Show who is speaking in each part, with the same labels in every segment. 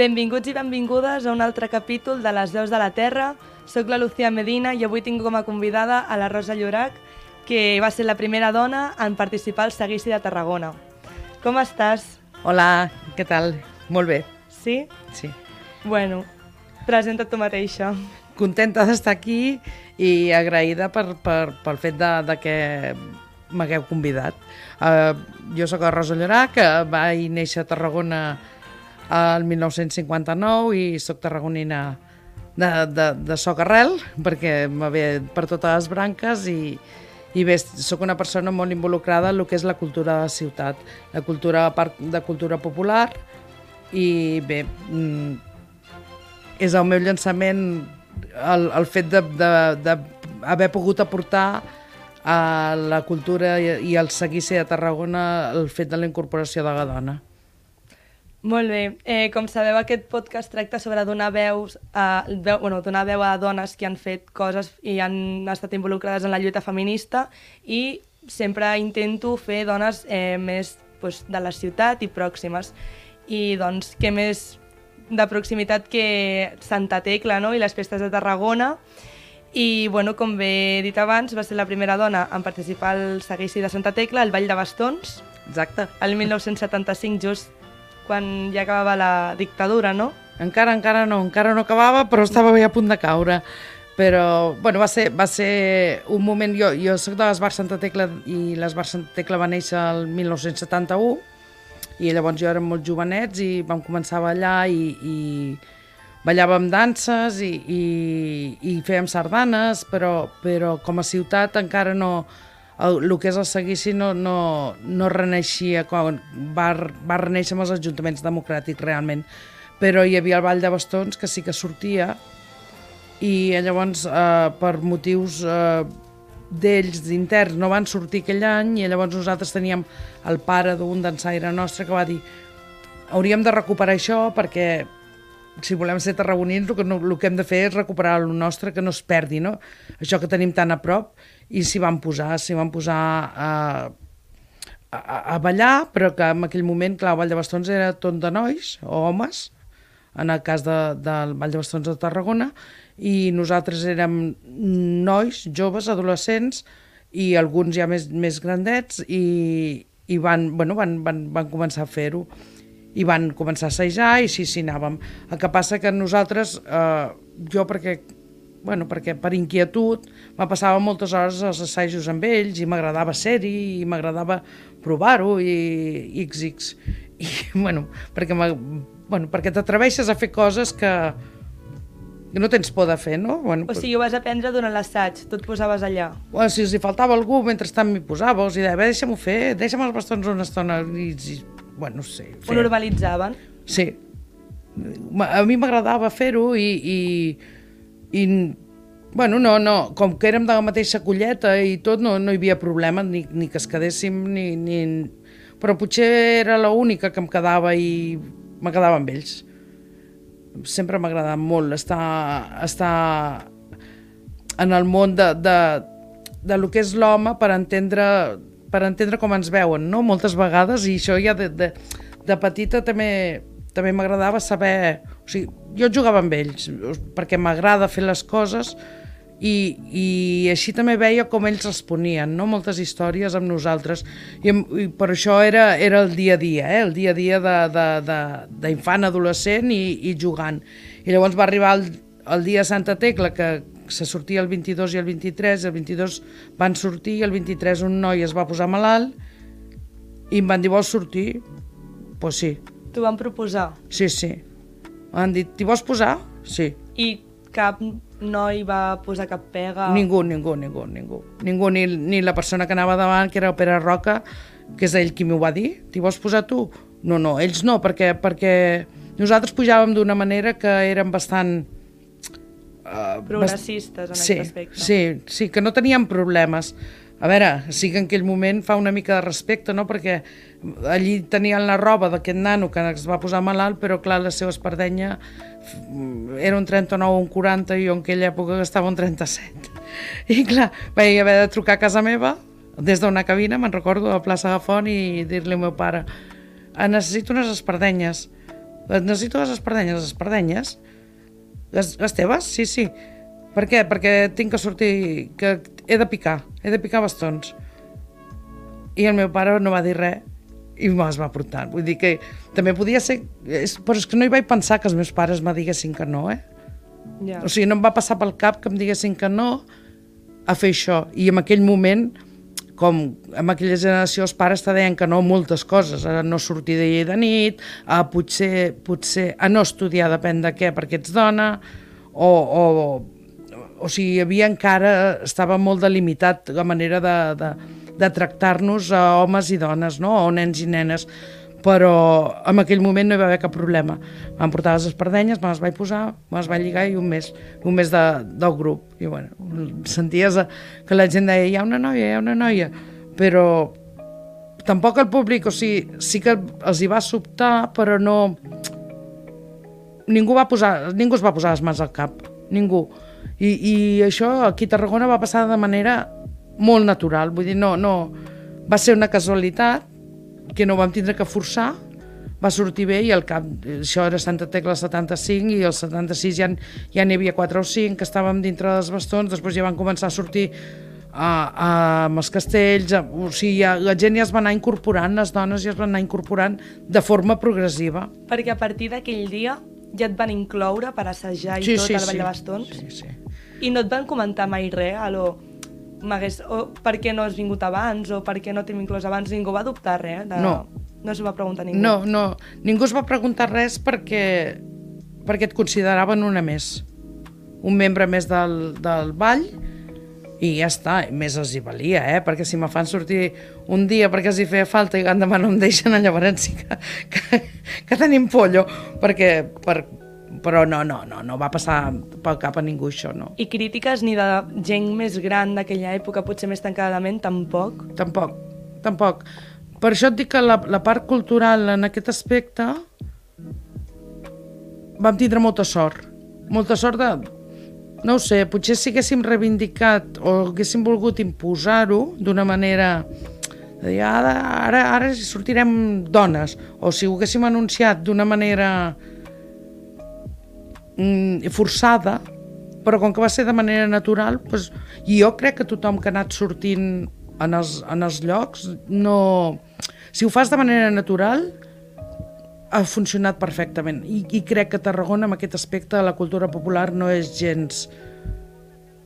Speaker 1: Benvinguts i benvingudes a un altre capítol de Les Veus de la Terra. Soc la Lucía Medina i avui tinc com a convidada a la Rosa Llorac, que va ser la primera dona en participar al Seguici de Tarragona. Com estàs?
Speaker 2: Hola, què tal? Molt bé,
Speaker 1: Sí?
Speaker 2: sí.
Speaker 1: Bueno, presenta't tu mateixa.
Speaker 2: Contenta d'estar aquí i agraïda per, per, pel fet de, de que m'hagueu convidat. Uh, jo sóc la Rosa Llorà, que vaig néixer a Tarragona el 1959 i sóc tarragonina de, de, de soc arrel, perquè me ve per totes les branques i, i bé, sóc una persona molt involucrada en el que és la cultura de la ciutat, la cultura part de cultura popular i bé, mm, és el meu llançament el, el fet d'haver pogut aportar a la cultura i, i al seguici de Tarragona el fet de la incorporació de la dona.
Speaker 1: Molt bé. Eh, com sabeu, aquest podcast tracta sobre donar veus a, veu, bueno, donar veu a dones que han fet coses i han estat involucrades en la lluita feminista i sempre intento fer dones eh, més pues, de la ciutat i pròximes. I doncs, què més de proximitat que Santa Tecla no? i les festes de Tarragona. I, bueno, com bé he dit abans, va ser la primera dona en participar al seguici de Santa Tecla, al Ball de Bastons,
Speaker 2: Exacte.
Speaker 1: el 1975, just quan ja acabava la dictadura, no?
Speaker 2: Encara, encara no, encara no acabava, però estava bé a punt de caure. Però, bueno, va ser, va ser un moment... Jo, jo soc de l'Esbar Santa Tecla i l'Esbar Santa Tecla va néixer el 1971 i llavors jo érem molt jovenets i vam començar a ballar i, i ballàvem danses i, i, i fèiem sardanes, però, però com a ciutat encara no... El, el que és el seguici no, no, no reneixia, quan va, va reneixer amb els ajuntaments democràtics realment, però hi havia el Ball de Bastons que sí que sortia i llavors eh, per motius eh, d'ells interns no van sortir aquell any i llavors nosaltres teníem el pare d'un dansaire nostre que va dir hauríem de recuperar això perquè si volem ser tarragonins el que, no, el que hem de fer és recuperar el nostre que no es perdi, no? Això que tenim tan a prop i s'hi van posar, s'hi van posar a, a, a ballar, però que en aquell moment, clar, el Vall de Bastons era tot de nois o homes, en el cas de, del Vall de Bastons de Tarragona, i nosaltres érem nois, joves, adolescents, i alguns ja més, més grandets, i, i van, bueno, van, van, van començar a fer-ho i van començar a assajar i sí, sí, anàvem. El que passa que nosaltres, eh, jo perquè, bueno, perquè per inquietud, me passava moltes hores als assajos amb ells i m'agradava ser-hi i m'agradava provar-ho i XX. I, bueno, perquè, bueno, perquè t'atreveixes a fer coses que, no tens por de fer, no? Bueno,
Speaker 1: O sigui, ho vas aprendre durant l'assaig, tu et posaves allà.
Speaker 2: Bueno, si els hi faltava algú, mentrestant m'hi posava, els hi deia, "Bé, deixa'm-ho fer, deixa'm els bastons una estona, i, i bueno, no sé.
Speaker 1: Ho normalitzaven.
Speaker 2: Sí. A mi m'agradava fer-ho i, i, i, bueno, no, no, com que érem de la mateixa colleta i tot, no, no hi havia problema ni, ni que es quedéssim, ni, ni... però potser era l'única que em quedava i me quedava amb ells. Sempre m'ha agradat molt estar, estar en el món de, de, de lo que és l'home per entendre, per entendre com ens veuen, no? Moltes vegades, i això ja de, de, de petita també també m'agradava saber... O sigui, jo jugava amb ells, perquè m'agrada fer les coses i, i així també veia com ells responien, no? moltes històries amb nosaltres. I, i per això era, era el dia a dia, eh? el dia a dia d'infant, adolescent i, i jugant. I llavors va arribar el, el dia Santa Tecla, que se sortia el 22 i el 23, el 22 van sortir i el 23 un noi es va posar malalt i em van dir, vols sortir? Doncs pues sí,
Speaker 1: T'ho van proposar.
Speaker 2: sí, sí. Han dit, t'hi vols posar? Sí.
Speaker 1: I cap noi va posar cap pega.
Speaker 2: Ningú, ningú, ningú, ningú. Ningú, ni, ni la persona que anava davant, que era el Pere Roca, que és ell qui m'ho va dir, t'hi vols posar tu? No, no, ells no, perquè, perquè nosaltres pujàvem d'una manera que érem bastant...
Speaker 1: Uh, Progressistes en
Speaker 2: sí,
Speaker 1: aquest aspecte.
Speaker 2: Sí, sí, que no teníem problemes. A veure, sí que en aquell moment fa una mica de respecte, no?, perquè allí tenien la roba d'aquest nano que es va posar malalt, però clar, la seva espardenya era un 39 o un 40 i jo en aquella època gastava un 37. I clar, vaig haver de trucar a casa meva des d'una cabina, me'n recordo, a la plaça de Font i dir-li al meu pare necessito unes espardenyes. Necessito les espardenyes. Les espardenyes? Les, les teves? Sí, sí. Per què? Perquè tinc que sortir, que he de picar, he de picar bastons. I el meu pare no va dir res i me'ls va portar. Vull dir que també podia ser... És, però és que no hi vaig pensar que els meus pares me diguessin que no, eh?
Speaker 1: Ja.
Speaker 2: O sigui, no em va passar pel cap que em diguessin que no a fer això. I en aquell moment, com en aquella generació els pares te deien que no a moltes coses, a no sortir de llei de nit, a potser, potser a no estudiar depèn de què perquè ets dona, o, o, o sigui, havia encara, estava molt delimitat la manera de, de, de tractar-nos a homes i dones, no? o nens i nenes, però en aquell moment no hi va haver cap problema. Van portar les espardenyes, me les vaig posar, me les vaig lligar i un mes, un mes de, del grup. I bueno, senties que la gent deia, hi ha una noia, hi ha una noia, però tampoc el públic, o sigui, sí que els hi va sobtar, però no... Ningú, va posar, ningú es va posar les mans al cap, ningú. I, I això aquí a Tarragona va passar de manera molt natural, vull dir, no, no... Va ser una casualitat que no vam tindre que forçar, va sortir bé i al cap, això era Santa Tecla 75 i el 76 ja, ja n'hi havia 4 o 5 que estàvem dintre dels bastons, després ja van començar a sortir a, a, amb els castells, a, o sigui, ja, la gent ja es va anar incorporant, les dones ja es van anar incorporant de forma progressiva.
Speaker 1: Perquè a partir d'aquell dia ja et van incloure per assajar i
Speaker 2: Sí,
Speaker 1: tot
Speaker 2: sí,
Speaker 1: el ball
Speaker 2: sí.
Speaker 1: de bastons
Speaker 2: Sí, sí.
Speaker 1: i no et van comentar mai res a lo o per què no has vingut abans o per què no t'hem inclòs abans, ningú va dubtar res de...
Speaker 2: No.
Speaker 1: no s'ho va preguntar ningú
Speaker 2: No, no, ningú es va preguntar res perquè, perquè et consideraven una més, un membre més del, del ball i ja està, més els hi valia, eh? perquè si me fan sortir un dia perquè els hi feia falta i l'endemà no em deixen, llavors sí que, que, que tenim pollo, perquè, per, però no, no, no, no va passar pel cap a ningú això, no.
Speaker 1: I crítiques ni de gent més gran d'aquella època, potser més tancadament, tampoc.
Speaker 2: Tampoc, tampoc. Per això et dic que la, la part cultural en aquest aspecte vam tindre molta sort. Molta sort de... No ho sé, potser si haguéssim reivindicat o haguéssim volgut imposar-ho d'una manera de dir, ara, ara, ara sortirem dones, o si ho haguéssim anunciat d'una manera forçada, però com que va ser de manera natural, doncs, i jo crec que tothom que ha anat sortint en els, en els llocs, no... Si ho fas de manera natural, ha funcionat perfectament. I, I crec que Tarragona, en aquest aspecte, la cultura popular no és gens...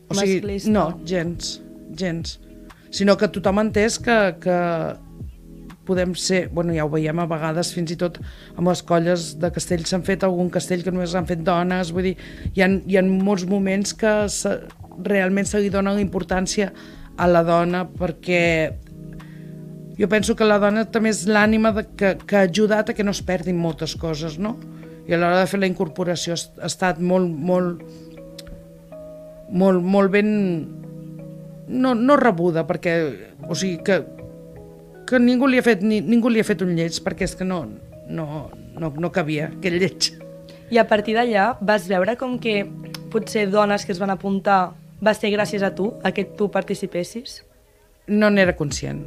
Speaker 2: O sigui,
Speaker 1: Masclista.
Speaker 2: no, gens, gens. Sinó que tothom ha entès que, que podem ser, bueno, ja ho veiem a vegades fins i tot amb les colles de castells s'han fet algun castell que només han fet dones, vull dir, hi ha, hi ha molts moments que se, realment se li dona la importància a la dona perquè jo penso que la dona també és l'ànima que, que ha ajudat a que no es perdin moltes coses, no? I a l'hora de fer la incorporació ha estat molt, molt, molt, molt ben... No, no rebuda, perquè, o sigui, que, que ningú li ha fet, ni, ningú li ha fet un lleig, perquè és que no, no, no, no cabia aquell lleig.
Speaker 1: I a partir d'allà vas veure com que potser dones que es van apuntar va ser gràcies a tu, a que tu participessis?
Speaker 2: No n'era conscient.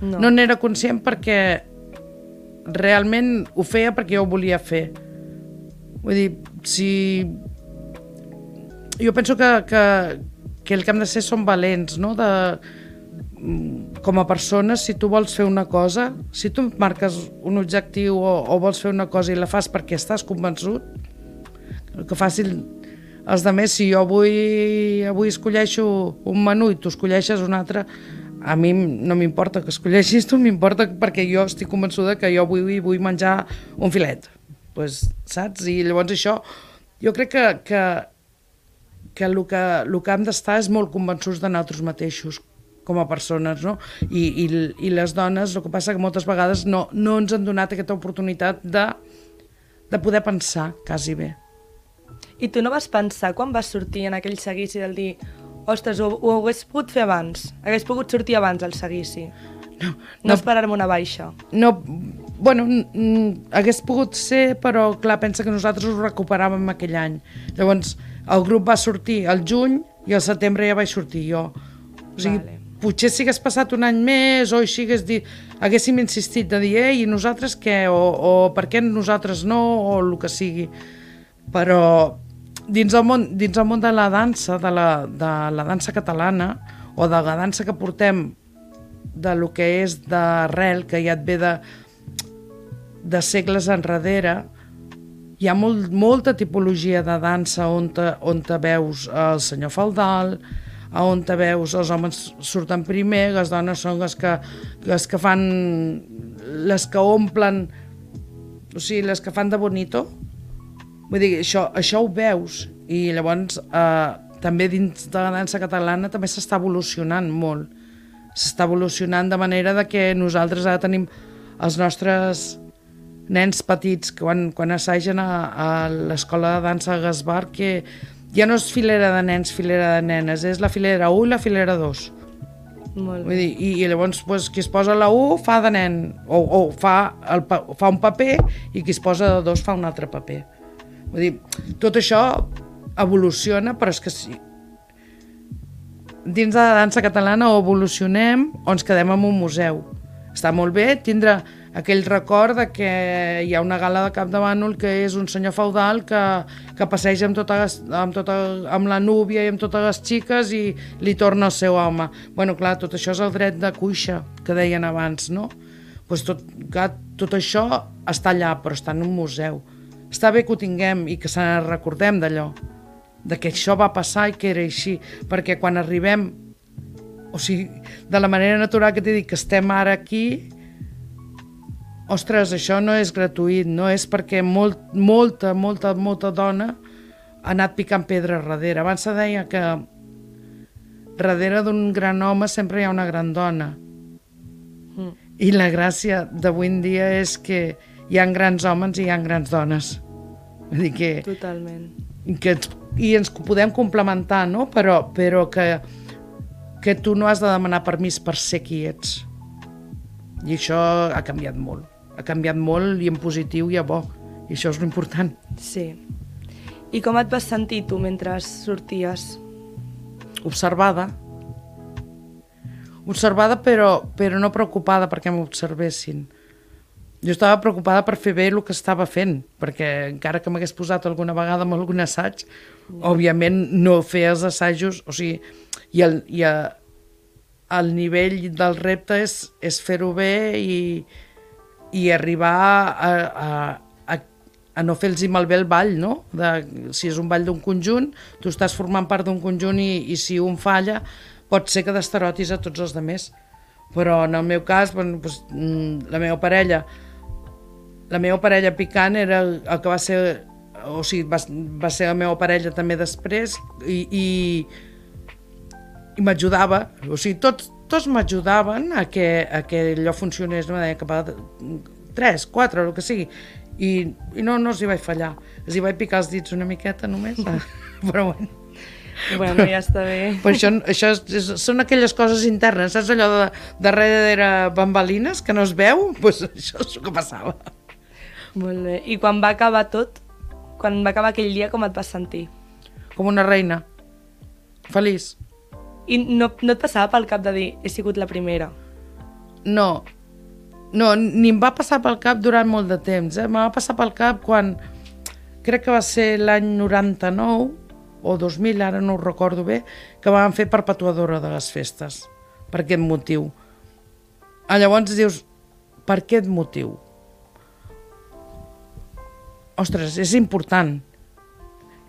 Speaker 1: No.
Speaker 2: No n'era conscient perquè realment ho feia perquè jo ho volia fer. Vull dir, si... Jo penso que, que, que el que hem de ser són valents, no? De, com a persones, si tu vols fer una cosa, si tu marques un objectiu o, o vols fer una cosa i la fas perquè estàs convençut, que facin els de més, si jo avui, avui escolleixo un menú i tu escolleixes un altre, a mi no m'importa que escolleixis tu, m'importa perquè jo estic convençuda que jo avui vull menjar un filet. Pues, saps? I llavors això, jo crec que, que, que el que, el que hem d'estar és molt convençuts de nosaltres mateixos com a persones, no? I, i, i les dones, el que passa que moltes vegades no, no ens han donat aquesta oportunitat de, de poder pensar, quasi bé.
Speaker 1: I tu no vas pensar quan vas sortir en aquell seguici del dir ostres, ho, ho hagués pogut fer abans, hagués pogut sortir abans al seguici?
Speaker 2: No,
Speaker 1: No, no esperar-me una baixa.
Speaker 2: no, bueno, hagués pogut ser, però clar, pensa que nosaltres ho recuperàvem aquell any. Llavors, el grup va sortir al juny i al setembre ja vaig sortir jo. O sigui,
Speaker 1: Vale.
Speaker 2: Potser si hagués passat un any més o així hagués dit, haguéssim insistit de dir, i nosaltres què? O, o per què nosaltres no? O el que sigui. Però dins el món, dins el món de la dansa, de la, de la dansa catalana, o de la dansa que portem de lo que és d'arrel, que ja et ve de, de segles enrere, hi ha molt, molta tipologia de dansa on te, on te veus el senyor Faldal, on te veus els homes surten primer, les dones són les que, les que fan les que omplen o sigui, les que fan de bonito. Vull dir, això, això ho veus i llavors eh, també dins de la dansa catalana també s'està evolucionant molt. S'està evolucionant de manera de que nosaltres ara tenim els nostres nens petits quan, quan assaguen a, a l'escola de dansa Gasbar que ja no és filera de nens, filera de nenes, és la filera 1 i la filera 2.
Speaker 1: Molt
Speaker 2: Vull
Speaker 1: bé.
Speaker 2: dir, i, i llavors pues, qui es posa la 1 fa de nen, o, o fa, el, fa un paper i qui es posa de 2 fa un altre paper. Vull dir, tot això evoluciona, però és que sí, dins de la dansa catalana o evolucionem o ens quedem en un museu. Està molt bé tindre aquell record de que hi ha una gala de cap de bànol que és un senyor feudal que, que passeja amb, tota, amb, tota, amb la núvia i amb totes les xiques i li torna el seu home. bueno, clar, tot això és el dret de cuixa que deien abans, no? Pues tot, clar, tot això està allà, però està en un museu. Està bé que ho tinguem i que se recordem d'allò, de que això va passar i que era així, perquè quan arribem o sigui, de la manera natural que t'he dit que estem ara aquí, ostres, això no és gratuït, no és perquè molt, molta, molta, molta dona ha anat picant pedra darrere. Abans se deia que darrere d'un gran home sempre hi ha una gran dona.
Speaker 1: Mm.
Speaker 2: I la gràcia d'avui en dia és que hi ha grans homes i hi ha grans dones. Vull dir que
Speaker 1: Totalment.
Speaker 2: que ens, i ens podem complementar, no? Però, però que, que tu no has de demanar permís per ser qui ets. I això ha canviat molt. Ha canviat molt i en positiu i a bo. I això és l'important.
Speaker 1: Sí. I com et vas sentir tu mentre sorties?
Speaker 2: Observada. Observada però, però no preocupada perquè m'observessin. Jo estava preocupada per fer bé el que estava fent, perquè encara que m'hagués posat alguna vegada en algun assaig, òbviament no fer els assajos, o sigui, i el, i a, el nivell del repte és, és fer-ho bé i, i arribar a, a, a, a no fer-los malbé el ball, no? De, si és un ball d'un conjunt, tu estàs formant part d'un conjunt i, i si un falla, pot ser que desterotis a tots els demés. Però en el meu cas, bueno, doncs, mm, la meva parella, la meva parella picant era el, el que va ser o sigui, va, va ser la meva parella també després i, i, i m'ajudava, o sigui, tots, tots m'ajudaven a, que, a que allò funcionés, no? Deia que va tres, quatre, el que sigui, i, i no, no els hi vaig fallar. Els hi vaig picar els dits una miqueta només, però bueno.
Speaker 1: Bueno, ja està bé.
Speaker 2: Però això, això és, és, són aquelles coses internes, saps allò de darrere bambalines que no es veu? Doncs pues això és el que passava.
Speaker 1: Molt bé. I quan va acabar tot, quan va acabar aquell dia, com et vas sentir?
Speaker 2: Com una reina. Feliç.
Speaker 1: I no, no et passava pel cap de dir, he sigut la primera?
Speaker 2: No, no, ni em va passar pel cap durant molt de temps. Eh? Em va passar pel cap quan, crec que va ser l'any 99 o 2000, ara no ho recordo bé, que van fer perpetuadora de les festes, per aquest motiu. Ah, llavors dius, per aquest motiu? Ostres, és important.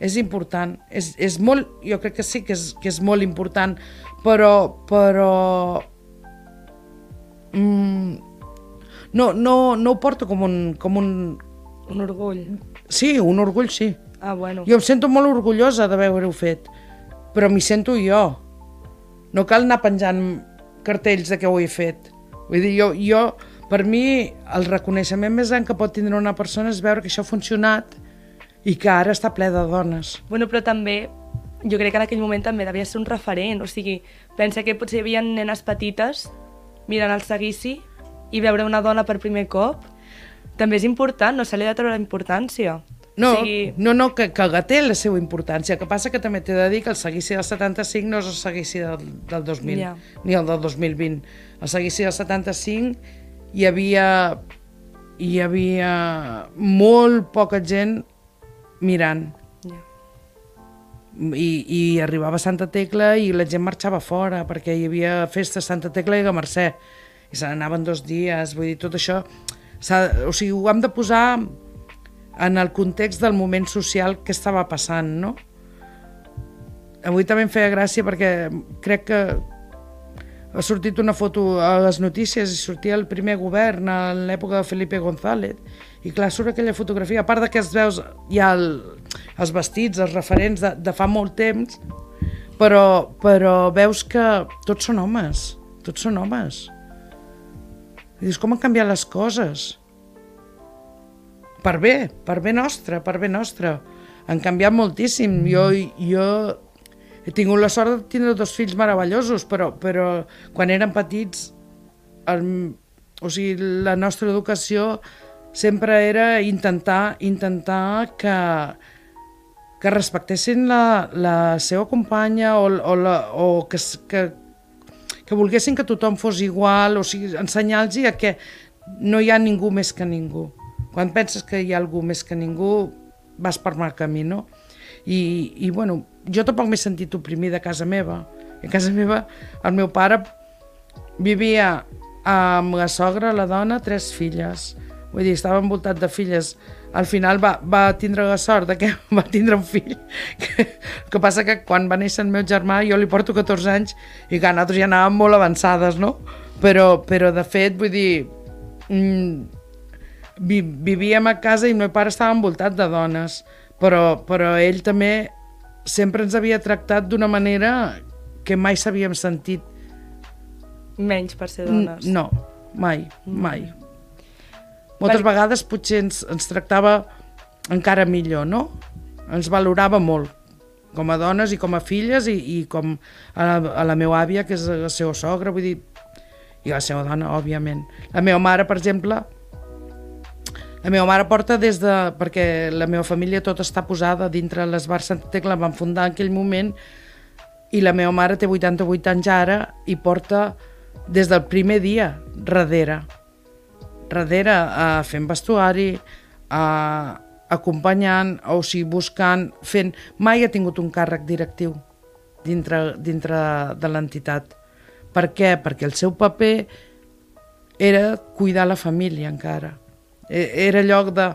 Speaker 2: És important. És, és molt, jo crec que sí que és, que és molt important, però, però mm, no, no, no ho porto com un, com un...
Speaker 1: Un orgull.
Speaker 2: Sí, un orgull, sí.
Speaker 1: Ah, bueno.
Speaker 2: Jo em sento molt orgullosa d'haver-ho fet, però m'hi sento jo. No cal anar penjant cartells de què ho he fet. Vull dir, jo, jo, per mi, el reconeixement més gran que pot tindre una persona és veure que això ha funcionat i que ara està ple de dones.
Speaker 1: Bueno, però també, jo crec que en aquell moment també devia ser un referent, o sigui, pensa que potser hi havia nenes petites mirant el seguici i veure una dona per primer cop, també és important, no se li ha de treure la importància.
Speaker 2: No,
Speaker 1: O sigui,
Speaker 2: no, no, que, que té la seva importància. que passa que també t'he de dir que el seguici del 75 no és el seguici del, del 2000,
Speaker 1: Ja.
Speaker 2: ni el del 2020. El seguici del 75 hi havia, hi havia molt poca gent mirant. I, i arribava a Santa Tecla i la gent marxava fora perquè hi havia festa a Santa Tecla i a Mercè i se n'anaven dos dies vull dir, tot això o sigui, ho hem de posar en el context del moment social que estava passant no? avui també em feia gràcia perquè crec que ha sortit una foto a les notícies i sortia el primer govern a l'època de Felipe González i clar, surt aquella fotografia a part que es veus ja el, els vestits, els referents de, de fa molt temps però, però veus que tots són homes tots són homes. I dius com han canviat les coses? Per bé, per bé nostre, per bé nostre. Han canviat moltíssim. Jo, jo he tingut la sort de tindre dos fills meravellosos, però, però quan eren petits, el, o sigui, la nostra educació sempre era intentar, intentar que, que respectessin la, la seva companya o, o, la, o que, que, que volguessin que tothom fos igual, o sigui, ensenyar-los a que no hi ha ningú més que ningú. Quan penses que hi ha algú més que ningú, vas per mal camí, no? I, i bueno, jo tampoc m'he sentit oprimida a casa meva. A casa meva el meu pare vivia amb la sogra, la dona, tres filles. Vull dir, estava envoltat de filles. Al final va, va tindre la sort de que va tindre un fill. Que, que passa que quan va néixer el meu germà jo li porto 14 anys i que nosaltres ja anàvem molt avançades, no? Però, però de fet, vull dir, mm, vi, vivíem a casa i el meu pare estava envoltat de dones, però, però ell també sempre ens havia tractat d'una manera que mai s'havíem sentit.
Speaker 1: Menys per ser dones.
Speaker 2: No, mai, mai. Moltes
Speaker 1: Per-
Speaker 2: vegades potser ens, ens tractava encara millor, no? Ens valorava molt, com a dones i com a filles i, i com a la, a la meva àvia, que és la seva sogra, vull dir, i la seva dona, òbviament. La meva mare, per exemple, la meva mare porta des de... perquè la meva família tota està posada dintre l'Esbar Santa Tecla, van fundar en aquell moment, i la meva mare té 88 anys ara i porta des del primer dia darrere. Darrere, uh, fent vestuari, uh, acompanyant, o sigui, buscant, fent... Mai ha tingut un càrrec directiu dintre, dintre de l'entitat. Per què? Perquè el seu paper era cuidar la família encara. E- Era lloc de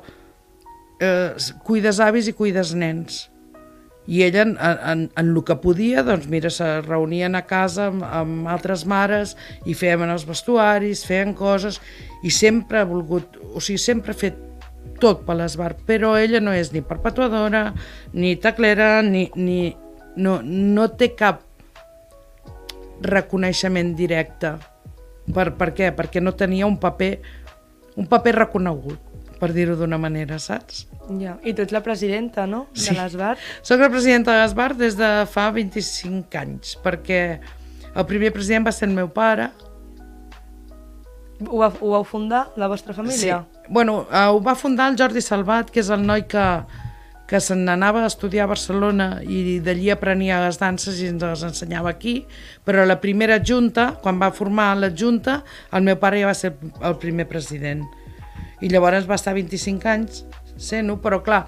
Speaker 2: eh, cuides avis i cuides nens. I ella, en, en, en el que podia, doncs mira, se reunien a casa amb, amb altres mares i feien els vestuaris, feien coses, i sempre ha volgut, o sigui, sempre ha fet tot per l'esbar, però ella no és ni perpetuadora, ni teclera, ni, ni no, no té cap reconeixement directe. Per, per què? Perquè no tenia un paper, un paper reconegut, per dir-ho d'una manera, saps?
Speaker 1: Ja. I tu ets la presidenta, no?
Speaker 2: Sí.
Speaker 1: De l'Esbar.
Speaker 2: Soc la presidenta de l'Esbar des de fa 25 anys, perquè el primer president va ser el meu pare.
Speaker 1: Ho, va, ho vau fundar, la vostra família?
Speaker 2: Sí. Bueno, eh, ho va fundar el Jordi Salvat, que és el noi que, que se n'anava a estudiar a Barcelona i d'allí aprenia les danses i ens les ensenyava aquí, però la primera junta, quan va formar la junta, el meu pare ja va ser el primer president. I llavors va estar 25 anys sent-ho, però clar,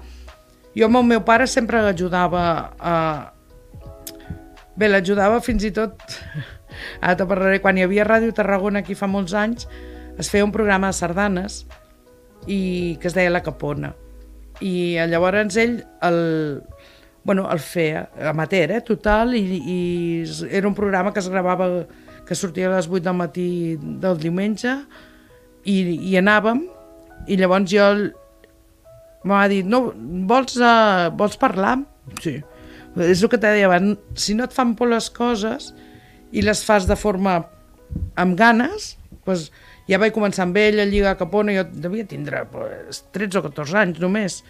Speaker 2: jo amb el meu pare sempre l'ajudava a... Bé, l'ajudava fins i tot... Ara te parlaré, quan hi havia Ràdio Tarragona aquí fa molts anys, es feia un programa de sardanes i que es deia La Capona. I llavors ell el, bueno, el feia amateur, eh, total, i, i era un programa que es gravava, que sortia a les 8 del matí del diumenge, i, i anàvem, i llavors jo va dir, no, vols, uh, vols parlar? Sí. És el que t'he dit si no et fan por les coses i les fas de forma amb ganes, doncs, ja vaig començar amb ell a Lliga Capona, jo devia tindre pues, 13 o 14 anys només,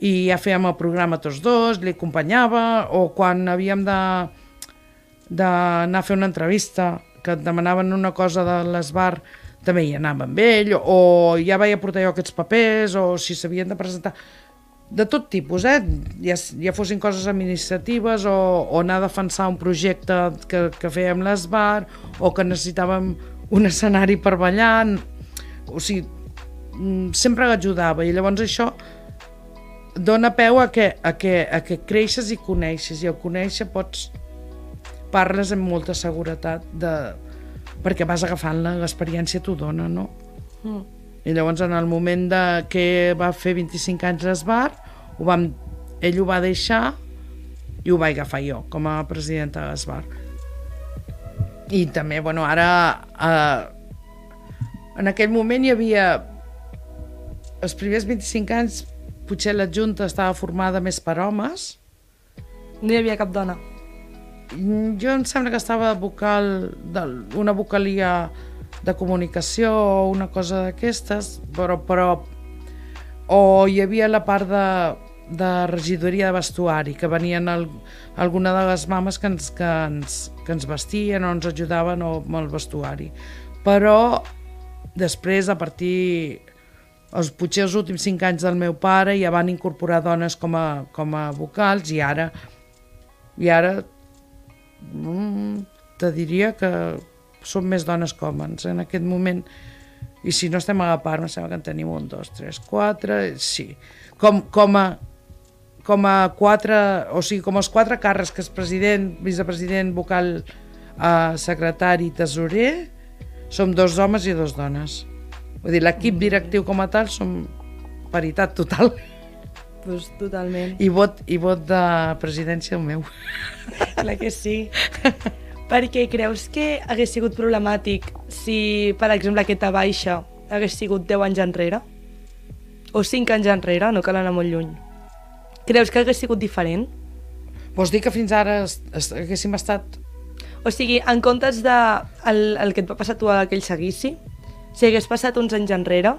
Speaker 2: i ja fèiem el programa tots dos, li acompanyava, o quan havíem de d'anar a fer una entrevista, que et demanaven una cosa de l'esbar, també hi anava amb ell, o ja vaig aportar jo aquests papers, o si s'havien de presentar. De tot tipus, eh? ja, ja fossin coses administratives o, o anar a defensar un projecte que, que fèiem l'ESBAR o que necessitàvem un escenari per ballar. O sigui, mm, sempre l'ajudava i llavors això dona peu a que, a que, a que creixes i coneixes. I al conèixer pots parles amb molta seguretat de, perquè vas agafant l'experiència t'ho dona, no? Mm. I llavors, en el moment de que va fer 25 anys d'esbar, ho vam, ell ho va deixar i ho vaig agafar jo com a presidenta de l'Esbar. I també, bueno, ara... Eh, en aquell moment hi havia... Els primers 25 anys potser la Junta estava formada més per homes.
Speaker 1: No hi havia cap dona?
Speaker 2: Jo em sembla que estava vocal, una vocalia de comunicació o una cosa d'aquestes, però, però o hi havia la part de, de regidoria de vestuari, que venien el, alguna de les mames que ens, que, ens, que ens vestien o ens ajudaven o, amb el vestuari. Però després, a partir els, potser els últims cinc anys del meu pare ja van incorporar dones com a, com a vocals i ara i ara te diria que són més dones que homes en aquest moment i si no estem a la part, em sembla que en tenim un, dos, tres, quatre, sí. Com, com, a, com a quatre, o sigui, com els quatre càrrecs que és president, vicepresident, vocal, eh, secretari, tesorer, som dos homes i dos dones. Vull dir, l'equip directiu com a tal som paritat total.
Speaker 1: Pues totalment.
Speaker 2: I vot, i vot de presidència el meu.
Speaker 1: Clar que sí. Perquè creus que hagués sigut problemàtic si, per exemple, aquesta baixa hagués sigut 10 anys enrere? O 5 anys enrere, no cal anar molt lluny. Creus que hagués sigut diferent?
Speaker 2: Vols dir que fins ara es, es, haguéssim estat...
Speaker 1: O sigui, en comptes de el, el que et va passar tu a aquell seguici, si hagués passat uns anys enrere,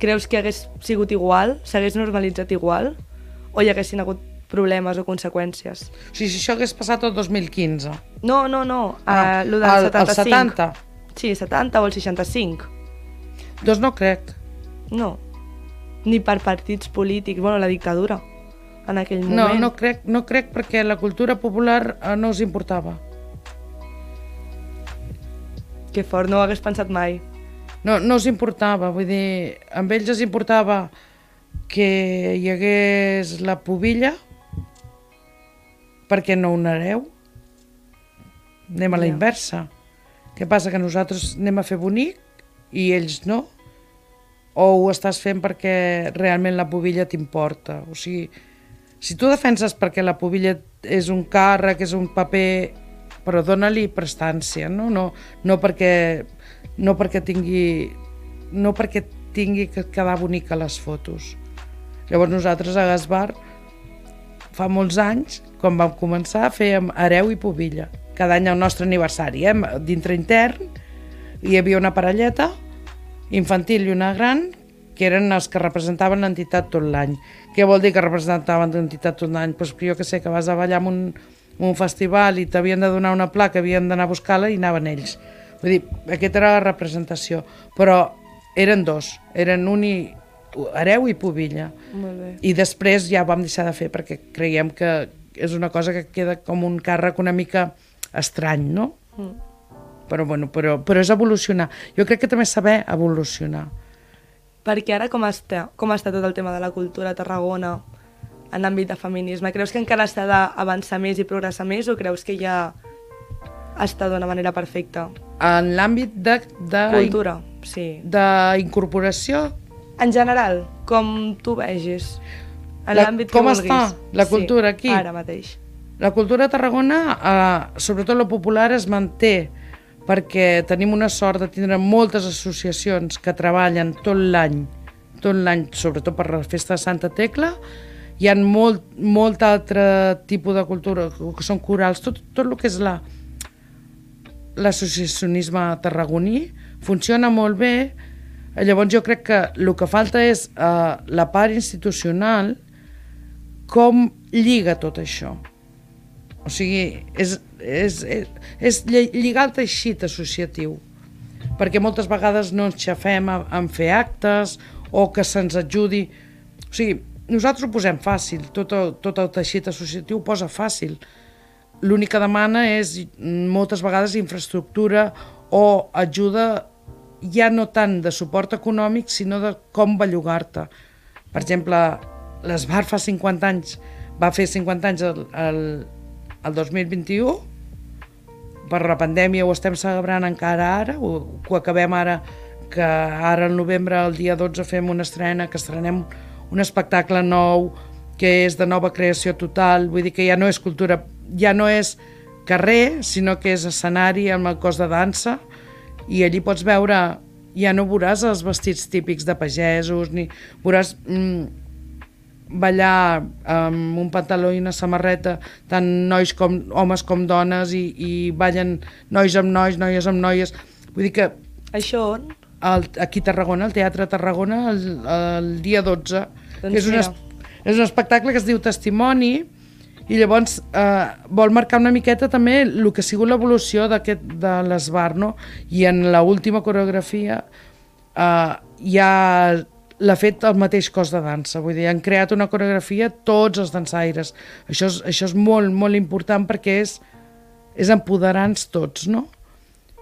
Speaker 1: creus que hagués sigut igual? S'hagués normalitzat igual? O hi haguessin hagut problemes o conseqüències.
Speaker 2: O sigui, si això hagués passat el 2015.
Speaker 1: No, no, no, ah, uh, lo del
Speaker 2: el, 75. El 70?
Speaker 1: Sí, 70 o el 65.
Speaker 2: Doncs no crec.
Speaker 1: No, ni per partits polítics, bueno, la dictadura, en aquell moment.
Speaker 2: No, no crec, no crec perquè la cultura popular eh, no us importava.
Speaker 1: Que fort, no ho hagués pensat mai.
Speaker 2: No, no us importava, vull dir, amb ells els importava que hi hagués la pobilla, per què no un hereu? Anem a la inversa. Què passa, que nosaltres anem a fer bonic i ells no? O ho estàs fent perquè realment la pobilla t'importa? O sigui, si tu defenses perquè la pobilla és un càrrec, és un paper, però dona-li prestància, no? No, no, perquè, no perquè tingui no perquè tingui que quedar bonica les fotos. Llavors nosaltres a Gasbar fa molts anys, quan vam començar, fèiem hereu i pobilla. Cada any el nostre aniversari, eh? dintre intern, hi havia una parelleta infantil i una gran que eren els que representaven l'entitat tot l'any. Què vol dir que representaven l'entitat tot l'any? Pues jo que sé, que vas a ballar en un, un festival i t'havien de donar una placa, havien d'anar a buscar-la i anaven ells. Vull dir, aquesta era la representació. Però eren dos, eren un i, hereu i pobilla.
Speaker 1: Molt bé.
Speaker 2: I després ja vam deixar de fer perquè creiem que és una cosa que queda com un càrrec una mica estrany, no? Mm. Però, bueno, però, però és evolucionar. Jo crec que també saber evolucionar.
Speaker 1: Perquè ara com està, com està tot el tema de la cultura a Tarragona en l'àmbit de feminisme? Creus que encara s'ha d'avançar més i progressar més o creus que ja està d'una manera perfecta?
Speaker 2: En l'àmbit de, de...
Speaker 1: Cultura, sí.
Speaker 2: D'incorporació,
Speaker 1: en general, com tu vegis, en l'àmbit que
Speaker 2: com
Speaker 1: vulguis.
Speaker 2: Està la cultura
Speaker 1: sí,
Speaker 2: aquí?
Speaker 1: ara mateix.
Speaker 2: La cultura a Tarragona, eh, sobretot la popular, es manté perquè tenim una sort de tindre moltes associacions que treballen tot l'any, tot l'any, sobretot per la festa de Santa Tecla, hi ha molt, molt altre tipus de cultura, que són corals, tot, tot el que és la, l'associacionisme tarragoní, funciona molt bé, llavors jo crec que el que falta és eh, la part institucional, com lliga tot això. O sigui, és, és, és, és lligar el teixit associatiu, perquè moltes vegades no ens xafem a fer actes o que se'ns ajudi... O sigui, nosaltres ho posem fàcil, tot el, tot el teixit associatiu ho posa fàcil. L'únic que demana és moltes vegades infraestructura o ajuda ja no tant de suport econòmic, sinó de com bellugar-te. Per exemple, l'Esbar fa 50 anys, va fer 50 anys el, el, el 2021, per la pandèmia ho estem celebrant encara ara, ho, ho acabem ara, que ara al novembre, el dia 12, fem una estrena, que estrenem un espectacle nou, que és de nova creació total, vull dir que ja no és cultura, ja no és carrer, sinó que és escenari amb el cos de dansa, i allí pots veure, ja no veuràs els vestits típics de pagesos, ni veuràs mm, ballar amb un pantaló i una samarreta, tant nois com homes com dones, i, i ballen nois amb nois, noies amb noies. Vull dir que...
Speaker 1: Això on?
Speaker 2: El, aquí a Tarragona, al Teatre Tarragona, el, el dia 12, doncs que és un, és un espectacle que es diu Testimoni, i llavors eh, vol marcar una miqueta també el que ha sigut l'evolució de l'esbar, no? I en l última coreografia eh, ja l'ha fet el mateix cos de dansa, vull dir, han creat una coreografia tots els dansaires. Això és, això és molt, molt important perquè és, és empoderar-nos tots, no?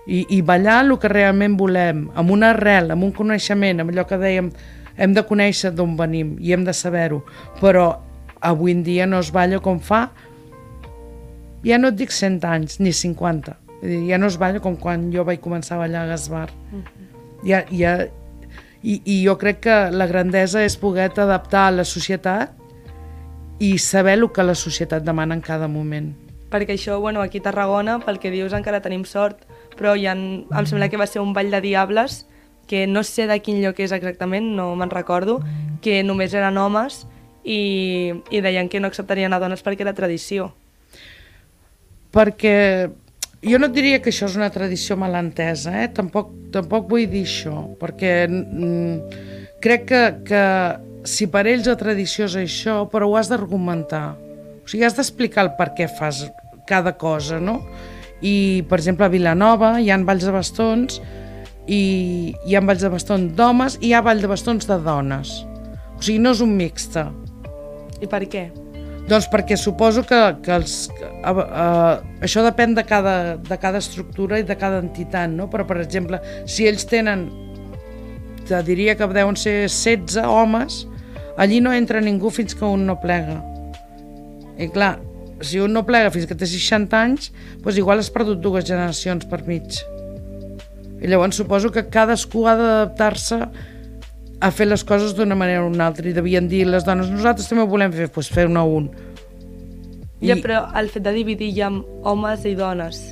Speaker 2: I, I ballar el que realment volem, amb una arrel, amb un coneixement, amb allò que dèiem, hem de conèixer d'on venim i hem de saber-ho, però avui en dia no es balla com fa, ja no et dic 100 anys, ni 50. Dir, ja no es balla com quan jo vaig començar a ballar a Gasbar. Uh -huh. ja, ja, i, I jo crec que la grandesa és poder adaptar a la societat i saber el que la societat demana en cada moment.
Speaker 1: Perquè això, bueno, aquí a Tarragona, pel que dius, encara tenim sort, però ja en, em sembla que va ser un ball de diables que no sé de quin lloc és exactament, no me'n recordo, que només eren homes i, i deien que no acceptarien a dones perquè era tradició.
Speaker 2: Perquè jo no diria que això és una tradició mal entesa, eh? tampoc, tampoc vull dir això, perquè mm, crec que, que si per ells la tradició és això, però ho has d'argumentar. O sigui, has d'explicar el per què fas cada cosa, no? I, per exemple, a Vilanova hi ha balls de bastons i hi ha balls de bastons d'homes i hi ha ball de bastons de dones. O sigui, no és un mixta.
Speaker 1: I per què?
Speaker 2: Doncs perquè suposo que, que els, uh, uh, això depèn de cada, de cada estructura i de cada entitat, no? però per exemple, si ells tenen, te diria que deuen ser 16 homes, allí no entra ningú fins que un no plega. I clar, si un no plega fins que té 60 anys, doncs igual has perdut dues generacions per mig. I llavors suposo que cadascú ha d'adaptar-se a fer les coses d'una manera o una altra i devien dir les dones, nosaltres també ho volem fer, doncs fer una a un.
Speaker 1: I... Ja, però el fet de dividir ja amb homes i dones...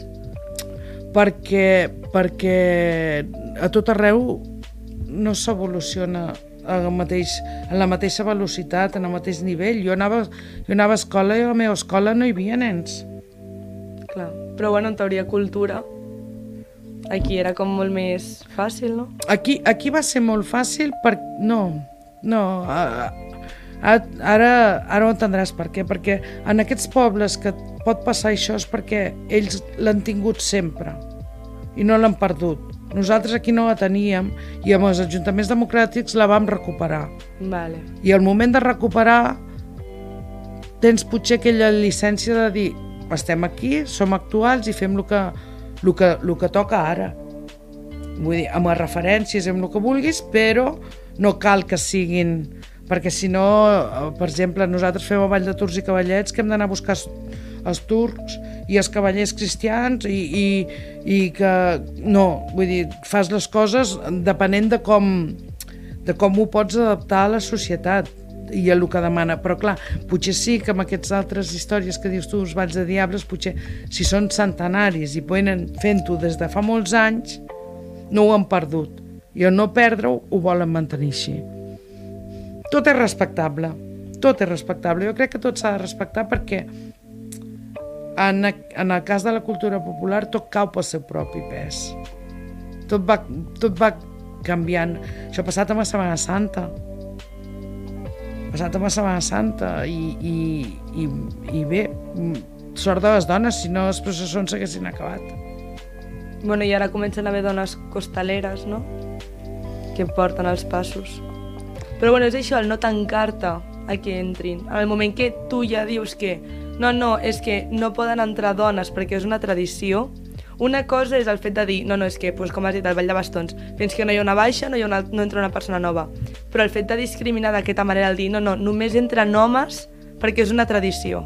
Speaker 2: Perquè, perquè a tot arreu no s'evoluciona mateix, en la mateixa velocitat, en el mateix nivell. Jo anava, jo anava a escola i a la meva escola no hi havia nens.
Speaker 1: Clar, però bueno, en teoria cultura Aquí era com molt més fàcil, no?
Speaker 2: Aquí, aquí va ser molt fàcil per... No, no... Uh, ara, ara ho entendràs per què. Perquè en aquests pobles que pot passar això és perquè ells l'han tingut sempre i no l'han perdut. Nosaltres aquí no la teníem i amb els ajuntaments democràtics la vam recuperar.
Speaker 1: Vale.
Speaker 2: I al moment de recuperar tens potser aquella llicència de dir estem aquí, som actuals i fem el que, el que, el que toca ara. Vull dir, amb les referències, amb el que vulguis, però no cal que siguin... Perquè si no, eh, per exemple, nosaltres fem el ball de turcs i cavallets que hem d'anar a buscar els turcs i els cavallers cristians i, i, i que no, vull dir, fas les coses depenent de com, de com ho pots adaptar a la societat i el que demana. Però clar, potser sí que amb aquestes altres històries que dius tu, els balls de diables, potser si són centenaris i poden fent-ho des de fa molts anys, no ho han perdut. I al no perdre-ho, ho volen mantenir així. Tot és respectable. Tot és respectable. Jo crec que tot s'ha de respectar perquè en, en el cas de la cultura popular tot cau pel seu propi pes. Tot va, tot va canviant. Això ha passat amb la Setmana Santa. Passat amb la Setmana Santa i, i, i, i bé, mm, sort de les dones, si no les processons s'haguessin acabat.
Speaker 1: Bueno, i ara comencen a haver dones costaleres, no? Que porten els passos. Però bueno, és això, el no tancar-te a que entrin. En el moment que tu ja dius que no, no, és que no poden entrar dones perquè és una tradició, una cosa és el fet de dir, no, no, és que, doncs, com has dit, el ball de bastons, fins que no hi ha una baixa, no, hi ha una, no entra una persona nova. Però el fet de discriminar d'aquesta manera, el dir, no, no, només entren homes perquè és una tradició.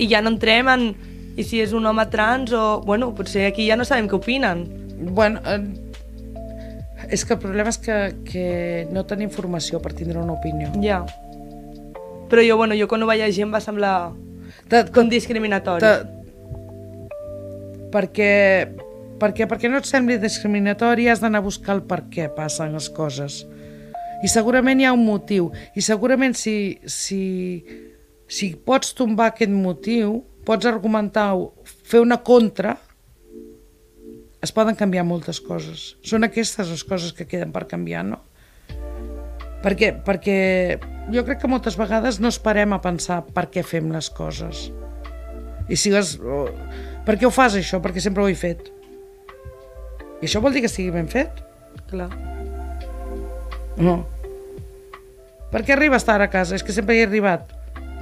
Speaker 1: I ja no entrem en... I si és un home trans o... Bueno, potser aquí ja no sabem què opinen.
Speaker 2: Bueno, eh, és que el problema és que, que no tenim informació per tindre una opinió.
Speaker 1: Ja. Però jo, bueno, jo quan ho vaig llegir em va semblar com discriminatori.
Speaker 2: Perquè, perquè, perquè no et sembli discriminatori has d'anar a buscar el per què passen les coses. I segurament hi ha un motiu. I segurament si, si, si pots tombar aquest motiu, pots argumentar, fer una contra, es poden canviar moltes coses. Són aquestes les coses que queden per canviar, no? Perquè, perquè jo crec que moltes vegades no esperem a pensar per què fem les coses. I si has... Per què ho fas això? Perquè sempre ho he fet. I això vol dir que estigui ben fet?
Speaker 1: Clar.
Speaker 2: No. Per què arribes tard a casa? És que sempre hi he arribat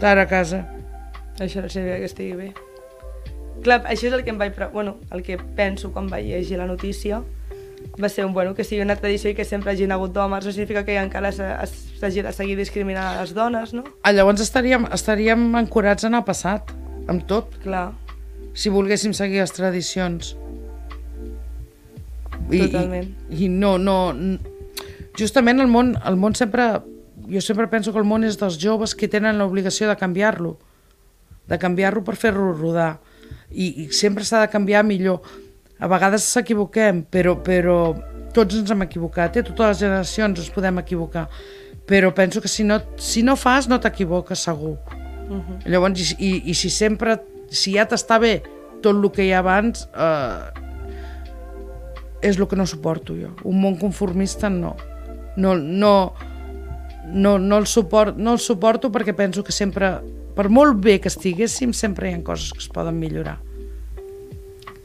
Speaker 2: tard a casa.
Speaker 1: Això no sabia que estigui bé. Clar, això és el que em vaig... pre- Bueno, el que penso quan vaig llegir la notícia va ser un, bueno, que sigui una tradició i que sempre hagin hagut d'homes, no significa que encara s'ha- s'hagi de seguir discriminant a les dones, no?
Speaker 2: Ah, Llavors estaríem, estaríem ancorats en el passat, amb tot,
Speaker 1: Clar,
Speaker 2: si volguéssim seguir les tradicions.
Speaker 1: Totalment.
Speaker 2: I, i no, no... Justament el món, el món sempre... Jo sempre penso que el món és dels joves que tenen l'obligació de canviar-lo, de canviar-lo per fer-lo rodar. I, I sempre s'ha de canviar millor. A vegades s'equivoquem, però, però tots ens hem equivocat, eh? totes les generacions ens podem equivocar. Però penso que si no, si no fas, no t'equivoques, segur. Uh -huh. Llavors, i, i, i si sempre, si ja t'està bé tot el que hi ha abans, eh, és el que no suporto jo. Un món conformista no. No, no, no, no, el suport, no el suporto perquè penso que sempre, per molt bé que estiguéssim, sempre hi ha coses que es poden millorar.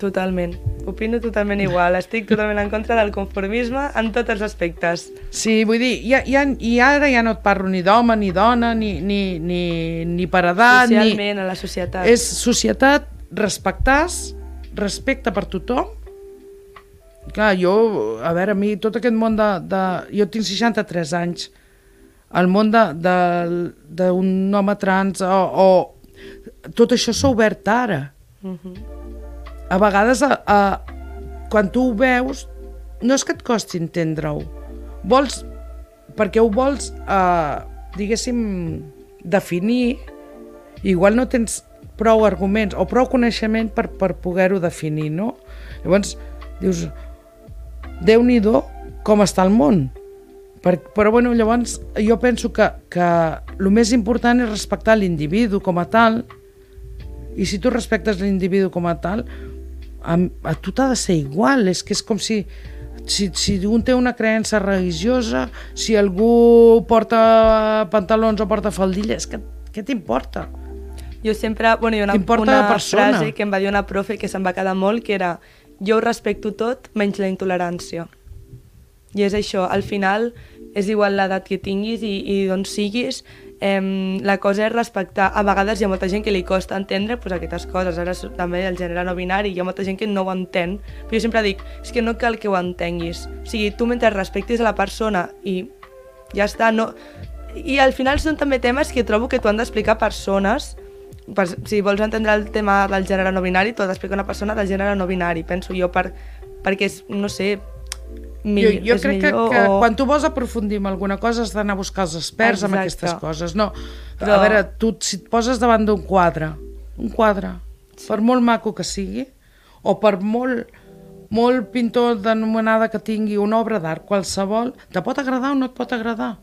Speaker 1: Totalment. Opino totalment igual. Estic totalment en contra del conformisme en tots els aspectes.
Speaker 2: Sí, vull dir, ja, ja, i ara ja no et parlo ni d'home, ni dona, ni, ni, ni, ni per edat, ni...
Speaker 1: Socialment, a la societat.
Speaker 2: És societat, respectàs, respecte per tothom. Clar, jo, a veure, a mi tot aquest món de... de jo tinc 63 anys. El món d'un home trans o, o... Tot això s'ha obert ara.
Speaker 1: Uh -huh.
Speaker 2: A vegades, a, a, quan tu ho veus, no és que et costi entendre-ho. Vols... Perquè ho vols, eh, diguéssim, definir, igual no tens prou arguments o prou coneixement per, per poder-ho definir, no? Llavors, dius, déu nhi com està el món. Per, però, bueno, llavors, jo penso que, que el més important és respectar l'individu com a tal, i si tu respectes l'individu com a tal, a, a tu t'ha de ser igual, és que és com si, si, si un té una creença religiosa, si algú porta pantalons o porta faldilles, què, què t'importa?
Speaker 1: Jo sempre... Bueno, hi ha una, una frase que em va dir una profe que se'm va quedar molt, que era jo ho respecto tot menys la intolerància. I és això, al final és igual l'edat que tinguis i, i d'on siguis, eh, la cosa és respectar. A vegades hi ha molta gent que li costa entendre pues, aquestes coses, ara també el gènere no binari, hi ha molta gent que no ho entén, però jo sempre dic, és que no cal que ho entenguis. O sigui, tu mentre respectis a la persona i ja està, no... I al final són també temes que trobo que t'ho han d'explicar persones per, si vols entendre el tema del gènere no binari, t'ho ha d'explicar una persona del gènere no binari, penso jo, per, perquè no sé, millor,
Speaker 2: jo, jo crec que,
Speaker 1: millor
Speaker 2: que
Speaker 1: o...
Speaker 2: quan tu vols aprofundir en alguna cosa has d'anar a buscar els experts en
Speaker 1: Exacte.
Speaker 2: aquestes coses. No,
Speaker 1: Però-
Speaker 2: a veure, tu si et poses davant d'un quadre, un quadre, per molt maco que sigui, o per molt, molt pintor d'anomenada que tingui una obra d'art, qualsevol, te pot agradar o no et pot agradar.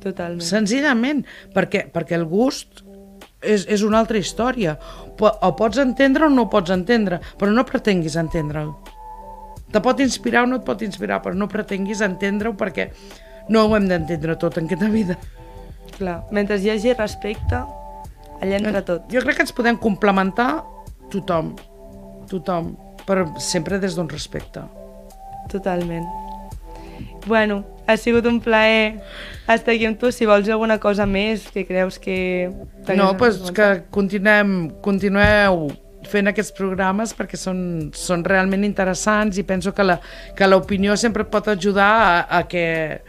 Speaker 1: Totalment.
Speaker 2: Senzillament, perquè, perquè el gust és, és una altra història. O pots entendre o no pots entendre, però no pretenguis entendre'l. Te pot inspirar o no et pot inspirar, però no pretenguis entendre-ho perquè no ho hem d'entendre tot en aquesta vida.
Speaker 1: Clar, mentre hi hagi respecte, allà entra tot.
Speaker 2: Jo crec que ens podem complementar tothom, tothom, però sempre des d'un respecte.
Speaker 1: Totalment. Bueno, ha sigut un plaer estar aquí amb tu. Si vols alguna cosa més que creus que...
Speaker 2: No, pues
Speaker 1: agradat
Speaker 2: que continuem, continueu fent aquests programes perquè són, són realment interessants i penso que la- que l'opinió sempre pot ajudar a, a, que,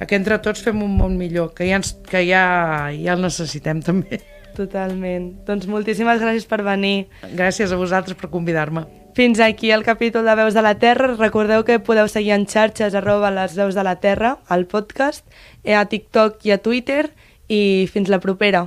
Speaker 2: a que entre tots fem un món millor, que ja, ens, que ja, ja el necessitem també.
Speaker 1: Totalment. Doncs moltíssimes gràcies per venir.
Speaker 2: Gràcies a vosaltres per convidar-me.
Speaker 1: Fins aquí el capítol de Veus de la Terra. Recordeu que podeu seguir en xarxes arroba les veus de la Terra, al podcast, eh, a TikTok i a Twitter, i fins la propera.